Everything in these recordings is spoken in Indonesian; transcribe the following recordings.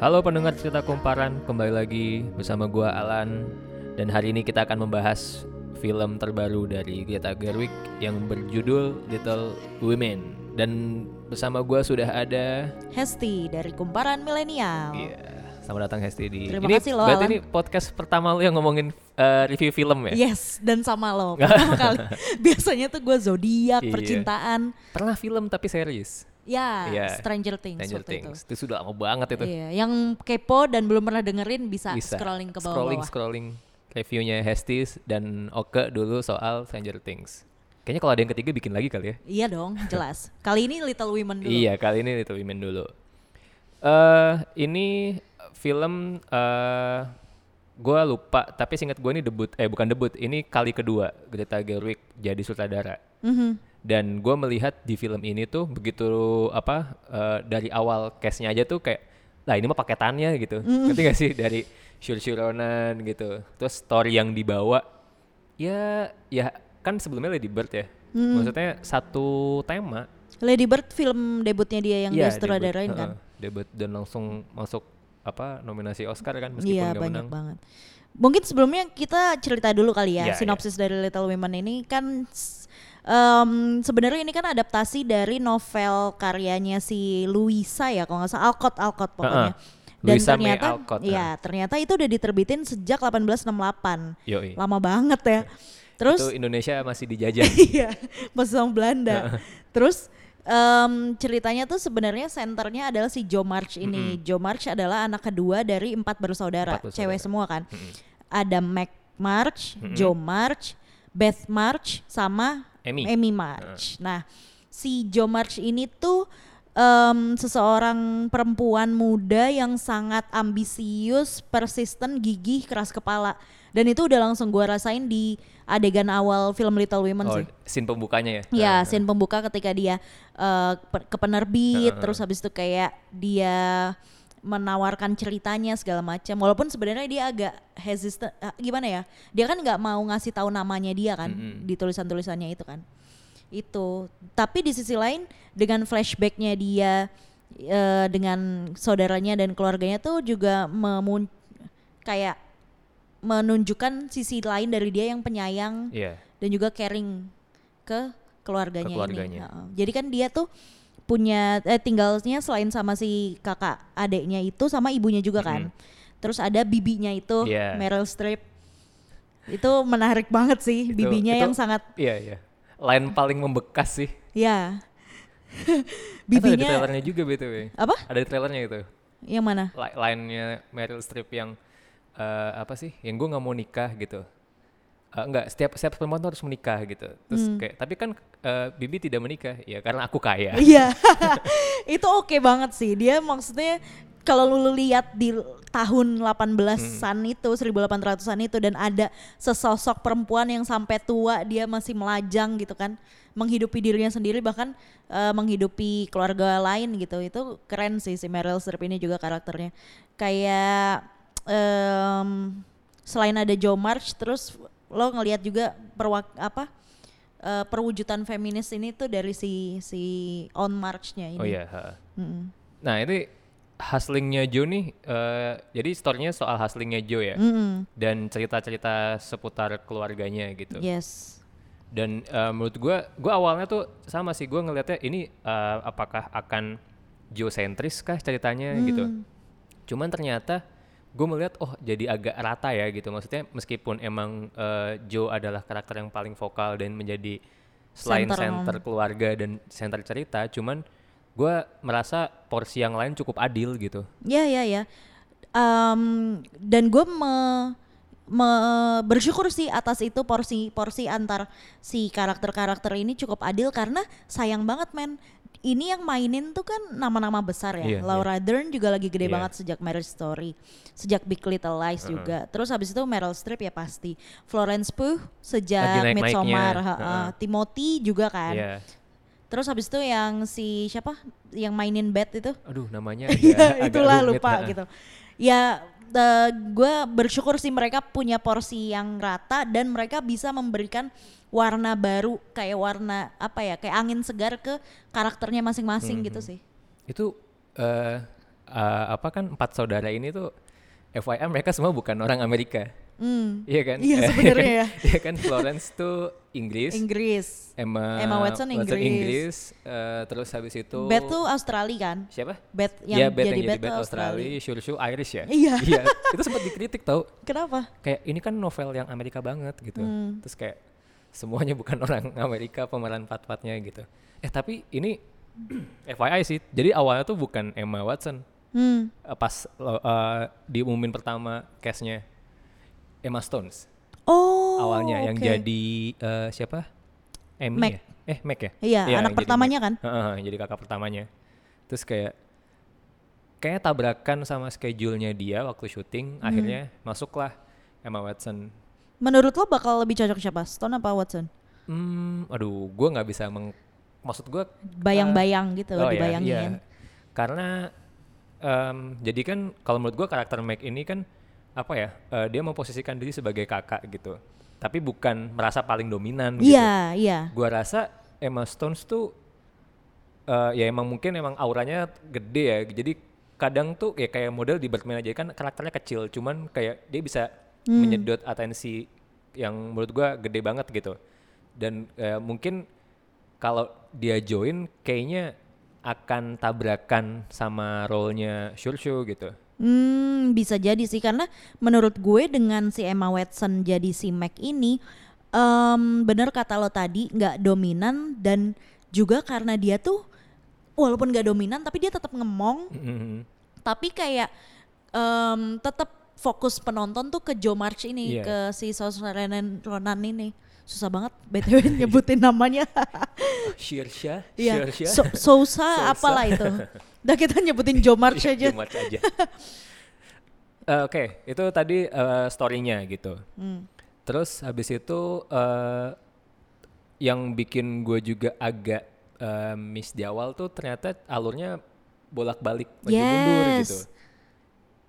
Halo pendengar cerita kumparan, kembali lagi bersama gua Alan dan hari ini kita akan membahas film terbaru dari Greta Gerwig yang berjudul Little Women dan bersama gua sudah ada Hesti dari Kumparan Milenial. Iya, selamat datang Hesti di Terima ini kasih loh, berarti Alan. ini podcast pertama lu yang ngomongin eh, review film ya? Yes, dan sama lo pertama kali. Biasanya tuh gue zodiak, Iya. percintaan. Pernah film tapi serius. Ya, Iya, Stranger Things Stranger Things. Itu. sudah lama banget itu. itu. Iya, yang kepo dan belum pernah dengerin bisa, Bisa scrolling ke Scrolling bawah-bawah. scrolling reviewnya Hestis dan Oke dulu soal Stranger Things. Kayaknya kalau ada yang ketiga bikin lagi kali ya. Iya dong, jelas. Kali ini Little Women dulu. Iya, kali ini Little Women dulu. Eh ini film eh gua lupa, tapi singkat gue ini debut eh bukan debut, ini kali kedua Greta Gerwig jadi sutradara. Mhm. Dan gue melihat di film ini tuh begitu apa eh, dari awal case-nya aja tuh kayak lah ini mah paketannya gitu. Ngerti gak sih dari syur-syuronan gitu. Terus story yang dibawa ya ya kan sebelumnya Lady Bird ya. Maksudnya satu tema Lady Bird film debutnya dia yang Iya, dia sutradarain kan. heeh, debut dan langsung masuk apa nominasi Oscar kan meskipun Iya, gak banyak menang. banget. Mungkin sebelumnya kita cerita dulu kali ya Iya, sinopsis dari Little Women ini kan em, sebenarnya ini kan adaptasi dari novel karyanya si Louisa ya kalau nggak salah Alcott Alcott pokoknya. Heeh. Dan Louisa May ternyata Alcott, ya ternyata itu udah diterbitin sejak 1868. Yoi. Lama banget ya. Terus Itu Indonesia masih dijajah. Iya, masih sama Belanda. Terus em, ceritanya tuh sebenarnya senternya adalah si Joe March ini. Joe March adalah anak kedua dari empat bersaudara, Empat bersaudara. cewek semua kan. Ada Mac March, Joe March, Beth March, sama Amy. March. Nah, si Joe March ini tuh em, seseorang perempuan muda yang sangat ambisius, persisten, gigih, keras kepala. Dan itu udah langsung gua rasain di adegan awal film Little Women Oh, sih. scene pembukanya ya. Ya, scene pembuka ketika dia pe- ke penerbit, terus habis itu kayak dia menawarkan ceritanya segala macam. Walaupun sebenarnya dia agak hesitant, eh, gimana ya? Dia kan nggak mau ngasih tahu namanya dia kan di tulisan-tulisannya itu kan. Itu. Tapi di sisi lain dengan flashbacknya dia eh, dengan saudaranya dan keluarganya tuh juga memun kayak menunjukkan sisi lain dari dia yang penyayang Iya. dan juga caring ke keluarganya, Ke keluarganya. ini. Heeh. Jadi kan dia tuh punya eh, tinggalnya selain sama si kakak adeknya itu sama ibunya juga kan. Terus ada bibinya itu Iya. Meryl Streep. Itu menarik banget sih Itu- bibinya itu- yang sangat Iya, iya. Line paling membekas sih. ya. Atau ada di bibinya trailernya juga BTW. apa? Ada di trailernya itu. Yang mana? Line-nya Meryl Streep yang eh, apa sih? Yang gue nggak mau nikah gitu. Eh, enggak, setiap setiap perempuan tuh harus menikah gitu. Terus Hmm. kayak tapi kan eh, Bibi tidak menikah ya karena aku kaya. Iya, itu oke banget sih. Dia maksudnya kalau lu lihat di tahun 18-an Hmm. itu, 1800-an itu dan ada sesosok perempuan yang sampai tua dia masih melajang gitu kan, menghidupi dirinya sendiri bahkan eh, menghidupi keluarga lain gitu. Itu keren sih si Meryl Streep ini juga karakternya. Kayak em, selain ada Joe March terus lo ngelihat juga perwak apa eh, perwujudan feminis ini tuh dari si si On March-nya ini. Oh iya. Mm-mm. Nah ini hustlingnya Joe nih, eh, jadi storynya soal hustlingnya Joe ya, Mm-mm. dan cerita-cerita seputar keluarganya gitu. Yes. Dan eh, menurut gua, gua awalnya tuh sama sih, gua ngelihatnya ini eh, apakah akan Joe sentris kah ceritanya gitu. Cuman ternyata gue melihat oh jadi agak rata ya gitu. Maksudnya meskipun emang eh, Joe adalah karakter yang paling vokal dan menjadi selain Center. center keluarga dan center cerita, cuman gue merasa porsi yang lain cukup adil gitu. Ya ya ya. Em, dan gue me, me- bersyukur sih atas itu porsi porsi antar si karakter-karakter ini cukup adil karena sayang banget men. Ini yang mainin tuh kan nama-nama besar ya. Iya, Laura Dern juga lagi gede Iya. banget sejak Marriage Story, sejak Big Little Lies juga. Terus habis itu Meryl Streep ya pasti. Florence Pugh sejak naik-naiknya, Midsommar, ha-ha. heeh. Timothy juga kan. Iya. Terus habis itu yang si siapa yang mainin Beth itu? Aduh namanya agak, agak itulah rumit, lupa gitu. Ya gue bersyukur sih mereka punya porsi yang rata dan mereka bisa memberikan warna baru kayak warna apa ya kayak angin segar ke karakternya masing-masing gitu sih. Itu eh uh, apa kan empat saudara ini tuh FYI mereka semua bukan orang Amerika. Hmm. Iya kan? Iya, sebenarnya ya. Iya kan Florence tuh Inggris. Inggris. Emma, Emma Watson Inggris. eh, terus habis itu Beth tuh Australia kan? siapa? Beth Iya, yang Beth jadi yang Beth jadi Beth tuh Australia, Shushu Irish ya. Iya. itu sempat dikritik tau. Kenapa? Kayak ini kan novel yang Amerika banget gitu. Hmm. Terus kayak semuanya bukan orang Amerika pemeran pat-patnya gitu. Eh tapi ini FYI sih. Jadi awalnya tuh bukan Emma Watson. Hmm. Eh, pas lo- eh, diumumin pertama cast-nya Emma Stones Oh. awalnya yang oke. jadi eh, siapa? Amy Mac. ya? Eh, Mac ya? Iya, yang anak pertamanya Mac. kan? Heeh, heeh, jadi kakak pertamanya. Terus kayak kayaknya tabrakan sama schedule-nya dia waktu syuting, Hmm. akhirnya masuklah Emma Watson. Menurut lo bakal lebih cocok siapa? Stone apa Watson? Hmm, aduh, gue nggak bisa meng, maksud gue Bayang-bayang gitu, oh ya, dibayangin. iya. Karena em, jadi kan kalau menurut gue karakter Mac ini kan apa ya? eh, dia memposisikan diri sebagai kakak gitu. Tapi bukan merasa paling dominan gitu. Iya, iya. Gua rasa Emma Stones tuh eh, ya emang mungkin emang auranya gede ya. Jadi kadang tuh ya kayak model di Birdman aja kan karakternya kecil, cuman kayak dia bisa Hmm. menyedot atensi yang menurut gua gede banget gitu. Dan eh, mungkin kalau dia join kayaknya akan tabrakan sama role-nya Shulshu gitu. Hmm, bisa jadi sih karena menurut gue dengan si Emma Watson jadi si Mac ini em bener kata lo tadi nggak dominan dan juga karena dia tuh walaupun nggak dominan tapi dia tetap ngemong Mhm. tapi kayak em tetap fokus penonton tuh ke Joe March ini Iya. ke si Saoirse Ronan ini susah banget btw nyebutin namanya Shirsha, Shirsha. so, Sousa apalah itu. Udah kita nyebutin Iya, aja. Aja. Eh, Oke, itu tadi eh, story-nya gitu. Hmm. Terus habis itu eh, yang bikin gue juga agak eh, miss di awal tuh ternyata alurnya bolak-balik maju mundur Yes. gitu.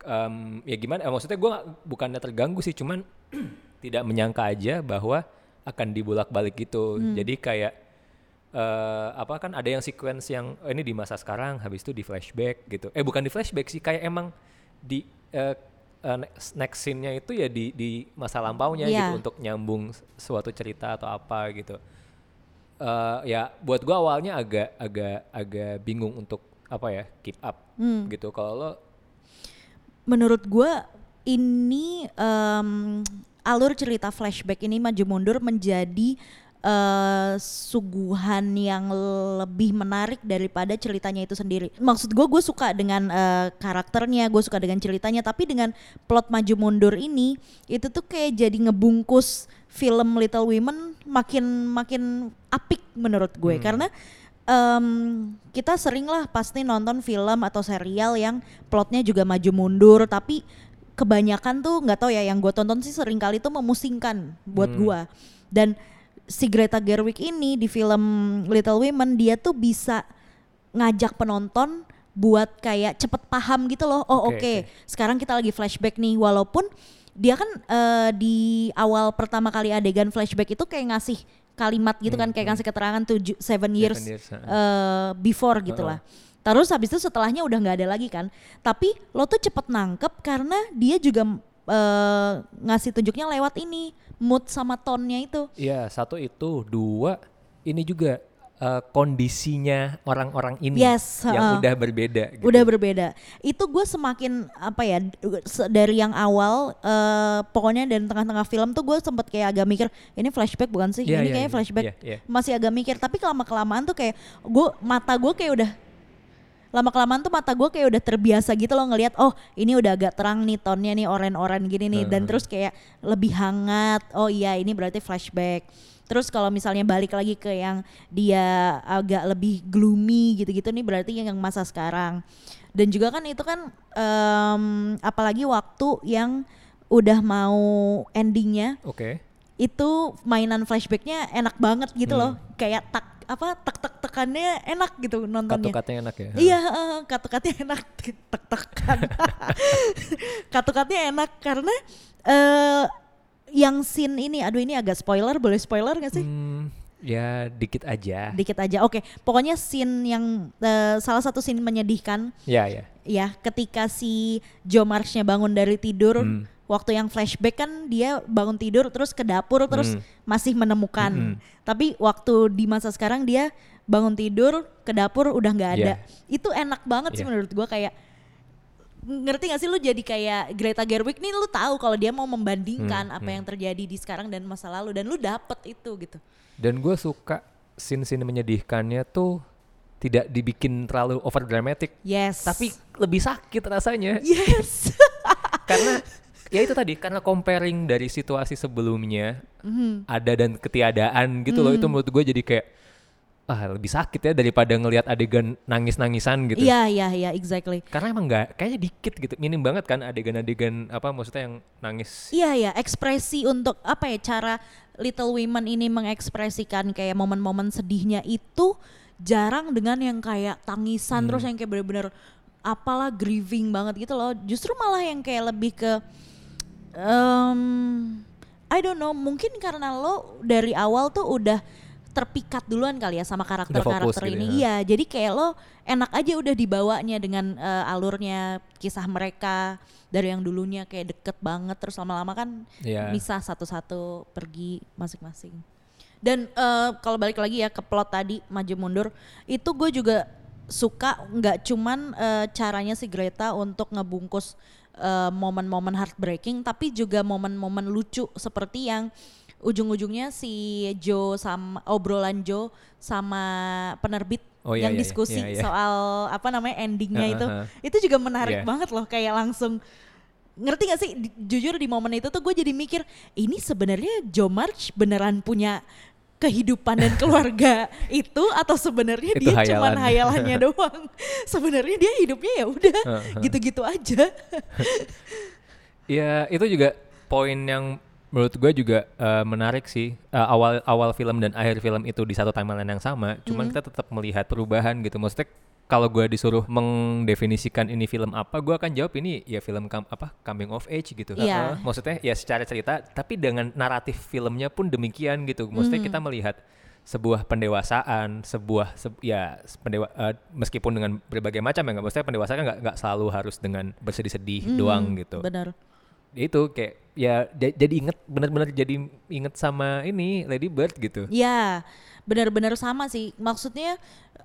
Em, ya gimana? eh, maksudnya gue bukannya terganggu sih, cuman tidak menyangka aja bahwa akan dibolak-balik gitu. Hmm. Jadi kayak eh apa kan ada yang sequence yang oh, ini di masa sekarang, habis itu di flashback gitu. Eh bukan di flashback sih, kayak emang di eh, eh, next, scene-nya itu ya di di masa lampaunya Iya. gitu untuk nyambung suatu cerita atau apa gitu. Eh ya buat gua awalnya agak agak agak bingung untuk apa ya keep up Hmm. gitu. Kalau lo Menurut gua ini em, alur cerita flashback ini maju mundur menjadi eh, suguhan yang lebih menarik daripada ceritanya itu sendiri. Maksud gue, gue suka dengan eh, karakternya, gue suka dengan ceritanya, tapi dengan plot maju mundur ini itu tuh kayak jadi ngebungkus film Little Women makin makin apik menurut gue Hmm. karena em, kita sering lah pasti nonton film atau serial yang plotnya juga maju mundur tapi kebanyakan tuh nggak tahu ya yang gue tonton sih sering kali tuh memusingkan buat Hmm. gua dan si Greta Gerwig ini di film Little Women dia tuh bisa ngajak penonton buat kayak cepet paham gitu loh oh oke Oke, oke. sekarang kita lagi flashback nih walaupun dia kan eh, di awal pertama kali adegan flashback itu kayak ngasih kalimat gitu kan Hmm, kayak hmm. ngasih keterangan tujuh seven years, Seven years, eh, before gitu lah. Terus habis itu setelahnya udah nggak ada lagi kan. Tapi lo tuh cepet nangkep karena dia juga eh, ngasih tunjuknya lewat ini mood sama tonnya itu. Iya, satu itu, dua ini juga eh, kondisinya orang-orang ini Yes, yang heeh. udah berbeda. Gitu. Udah berbeda. Itu gue semakin apa ya dari yang awal eh, pokoknya dari tengah-tengah film tuh gue sempet kayak agak mikir ini flashback bukan sih? Iya, ini iya, kayaknya iya, flashback. iya, iya. Masih agak mikir tapi kelama kelamaan tuh kayak gue mata gue kayak udah lama kelamaan tuh mata gue kayak udah terbiasa gitu loh ngelihat oh ini udah agak terang nih tonnya nih oren-oren gini nih. Dan terus kayak lebih hangat oh iya ini berarti flashback. Terus kalau misalnya balik lagi ke yang dia agak lebih gloomy gitu-gitu nih berarti yang masa sekarang. Dan juga kan itu kan em, apalagi waktu yang udah mau endingnya. Oke. Itu mainan flashbacknya enak banget gitu Hmm. loh kayak tak apa tek tek tekannya enak gitu nontonnya Katu-katanya enak ya. Iya, heeh, katu-katnya enak tek tekan. katu-katnya enak karena eh yang scene ini, aduh ini agak spoiler, boleh spoiler gak sih? Hmm, Ya dikit aja. Dikit aja. Oke, pokoknya scene yang eh, salah satu scene menyedihkan Ya ya. ya ketika si Joe March-nya bangun dari tidur Hmm. Waktu yang flashback kan dia bangun tidur terus ke dapur terus Hmm. masih menemukan Mm-mm. tapi waktu di masa sekarang dia bangun tidur ke dapur udah nggak ada Yeah. itu enak banget sih Yeah. menurut gua kayak ngerti gak sih lu jadi kayak Greta Gerwig nih lu tahu kalau dia mau membandingkan Hmm, apa hmm. yang terjadi di sekarang dan masa lalu dan lu dapet itu gitu Dan gue suka scene-scene menyedihkannya tuh tidak dibikin terlalu over dramatic, yes tapi lebih sakit rasanya. yes karena ya itu tadi karena comparing dari situasi sebelumnya Mhm. ada dan ketiadaan gitu loh itu menurut gue jadi kayak ah lebih sakit ya daripada ngelihat adegan nangis-nangisan gitu. iya iya iya exactly Karena emang nggak kayaknya dikit gitu, minim banget kan adegan-adegan apa maksudnya yang nangis. Iya ya, ekspresi untuk apa ya cara Little Women ini mengekspresikan kayak momen-momen sedihnya itu jarang dengan yang kayak tangisan terus yang kayak bener-bener apalah grieving banget gitu loh. Justru malah yang kayak lebih ke em I don't know, mungkin karena lo dari awal tuh udah terpikat duluan kali ya sama karakter-karakter gitu ini. ya. Iya, jadi kayak lo enak aja udah dibawanya dengan eh, alurnya kisah mereka dari yang dulunya kayak deket banget terus lama-lama kan misah satu-satu pergi masing-masing. Dan eh, kalau balik lagi ya ke plot tadi maju mundur, itu gue juga suka nggak cuman eh, caranya si Greta untuk ngebungkus eh, momen-momen heartbreaking, tapi juga momen-momen lucu seperti yang ujung-ujungnya si Joe sama obrolan Joe sama penerbit Oh, iya, yang iya, iya. diskusi Iya, iya. soal apa namanya endingnya itu, itu juga menarik Iya. banget loh kayak langsung ngerti gak sih Di- jujur di momen itu tuh gue jadi mikir ini sebenarnya Joe March beneran punya kehidupan dan keluarga itu atau sebenarnya dia cuman hayalan. hayalannya doang sebenarnya dia hidupnya ya udah Heeh. gitu-gitu aja Ya itu juga poin yang menurut gue juga eh, menarik sih Eh, awal awal film dan akhir film itu di satu timeline yang sama cuman Hmm. kita tetap melihat perubahan gitu maksudnya kalau gue disuruh mendefinisikan ini film apa gue akan jawab ini ya film kam- apa coming of age gitu Iya. Heeh, maksudnya ya secara cerita tapi dengan naratif filmnya pun demikian gitu maksudnya Hmm. kita melihat sebuah pendewasaan sebuah se- ya pendewa eh, meskipun dengan berbagai macam ya nggak maksudnya pendewasaan nggak nggak selalu harus dengan bersedih-sedih doang gitu bener Ya itu kayak ya ja- jadi inget benar-benar jadi inget sama ini Lady Bird gitu. Ya, benar-benar sama sih. Maksudnya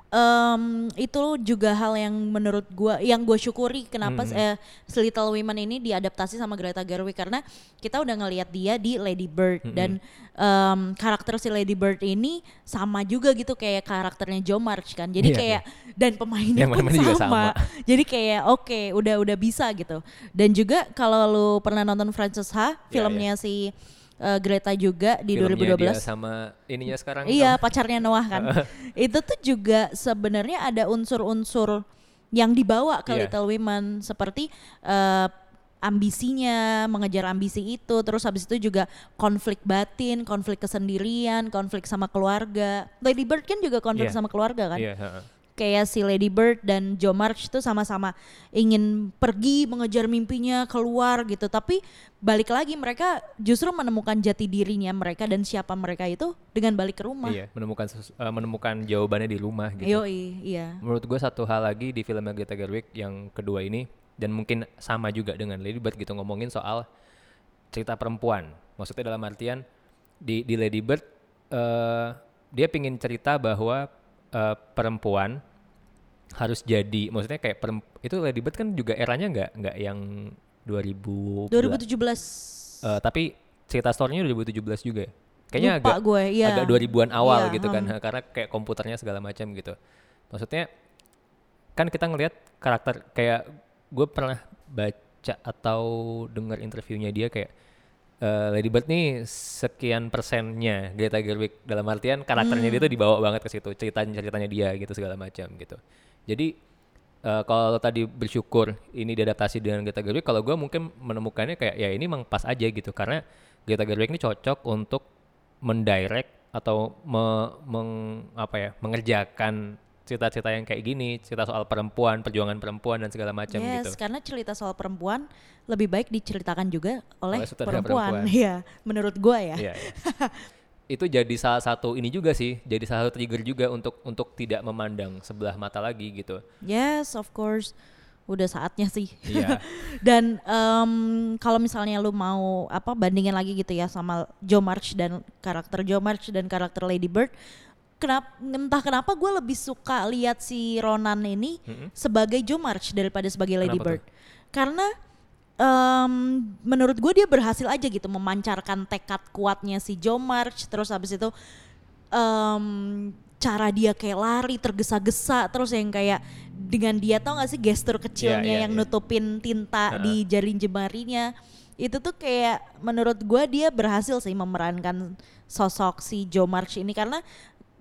em, itu juga hal yang menurut gua yang gue syukuri kenapa Hmm. eh, Little Women ini diadaptasi sama Greta Gerwig karena kita udah ngelihat dia di Lady Bird Hmm. dan em, karakter si Lady Bird ini sama juga gitu kayak karakternya Joe March kan. Jadi Iya, kayak dan pemainnya Yang pun juga sama. sama. Jadi kayak oke, udah udah bisa gitu. Dan juga kalau lu pernah nonton Frances Ha, Iya, filmnya si eh, Greta juga di Filmnya 2012. dia sama ininya sekarang. Iya sama- pacarnya Noah kan. itu tuh juga sebenarnya ada unsur-unsur yang dibawa ke Iya. Little Women seperti eh, ambisinya, mengejar ambisi itu, terus habis itu juga konflik batin, konflik kesendirian, konflik sama keluarga. Lady Bird kan juga konflik Iya. sama keluarga kan. Iya, heeh. Kayak si Lady Bird dan Joe March tuh sama-sama ingin pergi mengejar mimpinya keluar gitu, tapi balik lagi mereka justru menemukan jati dirinya mereka dan siapa mereka itu dengan balik ke rumah. Iya, menemukan eh, menemukan jawabannya di rumah gitu. Yoi, iya. Menurut gue satu hal lagi di film Greta Gerwig yang kedua ini dan mungkin sama juga dengan Lady Bird gitu ngomongin soal cerita perempuan. Maksudnya dalam artian di di Lady Bird eh, dia pingin cerita bahwa eh, perempuan harus jadi maksudnya kayak perem- itu Lady Bird kan juga eranya nggak nggak yang 2000 2017. Eh, tapi cerita story-nya 2017 juga ya? Kayaknya Lupa agak gue, iya. agak 2000-an awal Iya, gitu kan hmm. karena kayak komputernya segala macam gitu. Maksudnya kan kita ngelihat karakter kayak gue pernah baca atau dengar interviewnya dia kayak eh, Lady Bird nih sekian persennya Greta Gerwig dalam artian karakternya dia tuh Hmm. dibawa banget ke situ ceritanya ceritanya dia gitu segala macam gitu. Jadi eh, kalau tadi bersyukur ini diadaptasi dengan Greta Gerwig, kalau gue mungkin menemukannya kayak ya ini emang pas aja gitu karena Greta Gerwig ini cocok untuk mendirect atau me- meng- apa ya mengerjakan cerita-cerita yang kayak gini, cerita soal perempuan, perjuangan perempuan dan segala macam yes, gitu. karena cerita soal perempuan lebih baik diceritakan juga oleh Oleh perempuan. perempuan. Iya, menurut gue ya. Iya, iya. itu jadi salah satu ini juga sih, jadi salah satu trigger juga untuk untuk tidak memandang sebelah mata lagi gitu. Yes, of course. Udah saatnya sih. Iya. dan em, kalau misalnya lu mau apa bandingin lagi gitu ya sama Joe March dan karakter Joe March dan karakter Lady Bird, kenapa entah kenapa gue lebih suka lihat si Ronan ini sebagai Joe March daripada sebagai Lady Kenapa tuh? Bird. Karena em, menurut gue dia berhasil aja gitu memancarkan tekad kuatnya si Joe March terus habis itu em, cara dia kayak lari tergesa-gesa terus yang kayak dengan dia tau gak sih gestur kecilnya iya, yang iya. nutupin tinta Ha-ha. di jari jemarinya itu tuh kayak menurut gue dia berhasil sih memerankan sosok si Joe March ini karena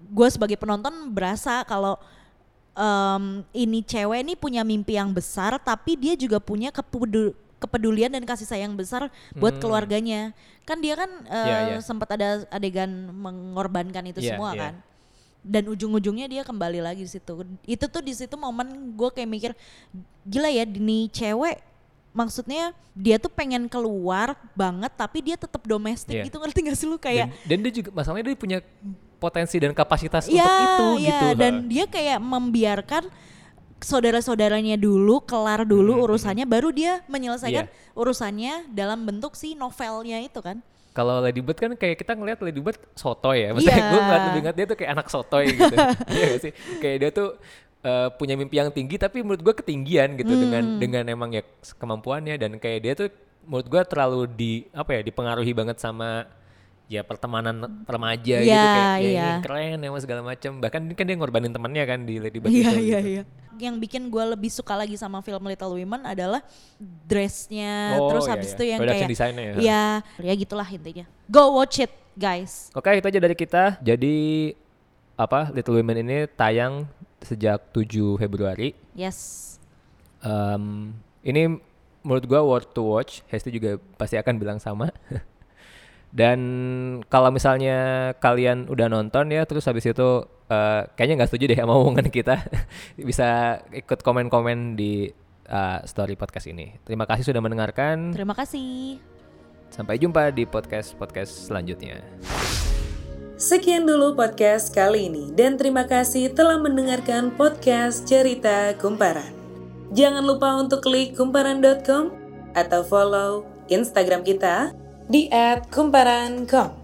gue sebagai penonton berasa kalau em, ini cewek ini punya mimpi yang besar tapi dia juga punya kepedu- kepedulian dan kasih sayang besar buat Hmm. keluarganya kan dia kan eh, Iya, iya. sempat ada adegan mengorbankan itu Iya, semua iya. kan dan ujung-ujungnya dia kembali lagi di situ itu tuh di situ momen gue kayak mikir gila ya ini cewek maksudnya dia tuh pengen keluar banget tapi dia tetap domestik Iya. gitu ngerti gak sih lu kayak dan, dan dia juga masalahnya dia punya potensi dan kapasitas Iya, untuk itu iya, gitu. dan ha. dia kayak membiarkan saudara-saudaranya dulu kelar dulu Hmm, urusannya baru dia menyelesaikan Iya. urusannya dalam bentuk si novelnya itu kan Kalau Lady Bird kan kayak kita ngeliat Lady Bird sotoy ya. Maksudnya Iya. gue ngeliat lebih ngeliat dia tuh kayak anak sotoy gitu. Iya gak sih? Kayak dia tuh eh, punya mimpi yang tinggi tapi menurut gue ketinggian gitu dengan Hmm. dengan emang ya kemampuannya dan kayak dia tuh menurut gue terlalu di apa ya dipengaruhi banget sama ya pertemanan remaja gitu Iya, kayak ya iya. ini keren ya segala macam bahkan kan dia ngorbanin temannya kan di Lady Bird Iya itu iya gitu. iya. Yang bikin gue lebih suka lagi sama film Little Women adalah dressnya, Oh, terus iya, habis iya. itu yang Production kayak ya. ya ya gitulah intinya. Go watch it guys. Oke, itu aja dari kita. Jadi apa Little Women ini tayang sejak 7 Februari. Yes. Em, ini menurut gua worth to watch. Hesti juga pasti akan bilang sama. Dan kalau misalnya kalian udah nonton ya, terus habis itu eh, kayaknya nggak setuju deh sama omongan kita, bisa ikut komen-komen di eh, story podcast ini. Terima kasih sudah mendengarkan. Terima kasih. Sampai jumpa di podcast podcast selanjutnya. Sekian dulu podcast kali ini dan terima kasih telah mendengarkan podcast Cerita Kumparan. Jangan lupa untuk klik kumparan.com atau follow Instagram kita di @kumparan.com.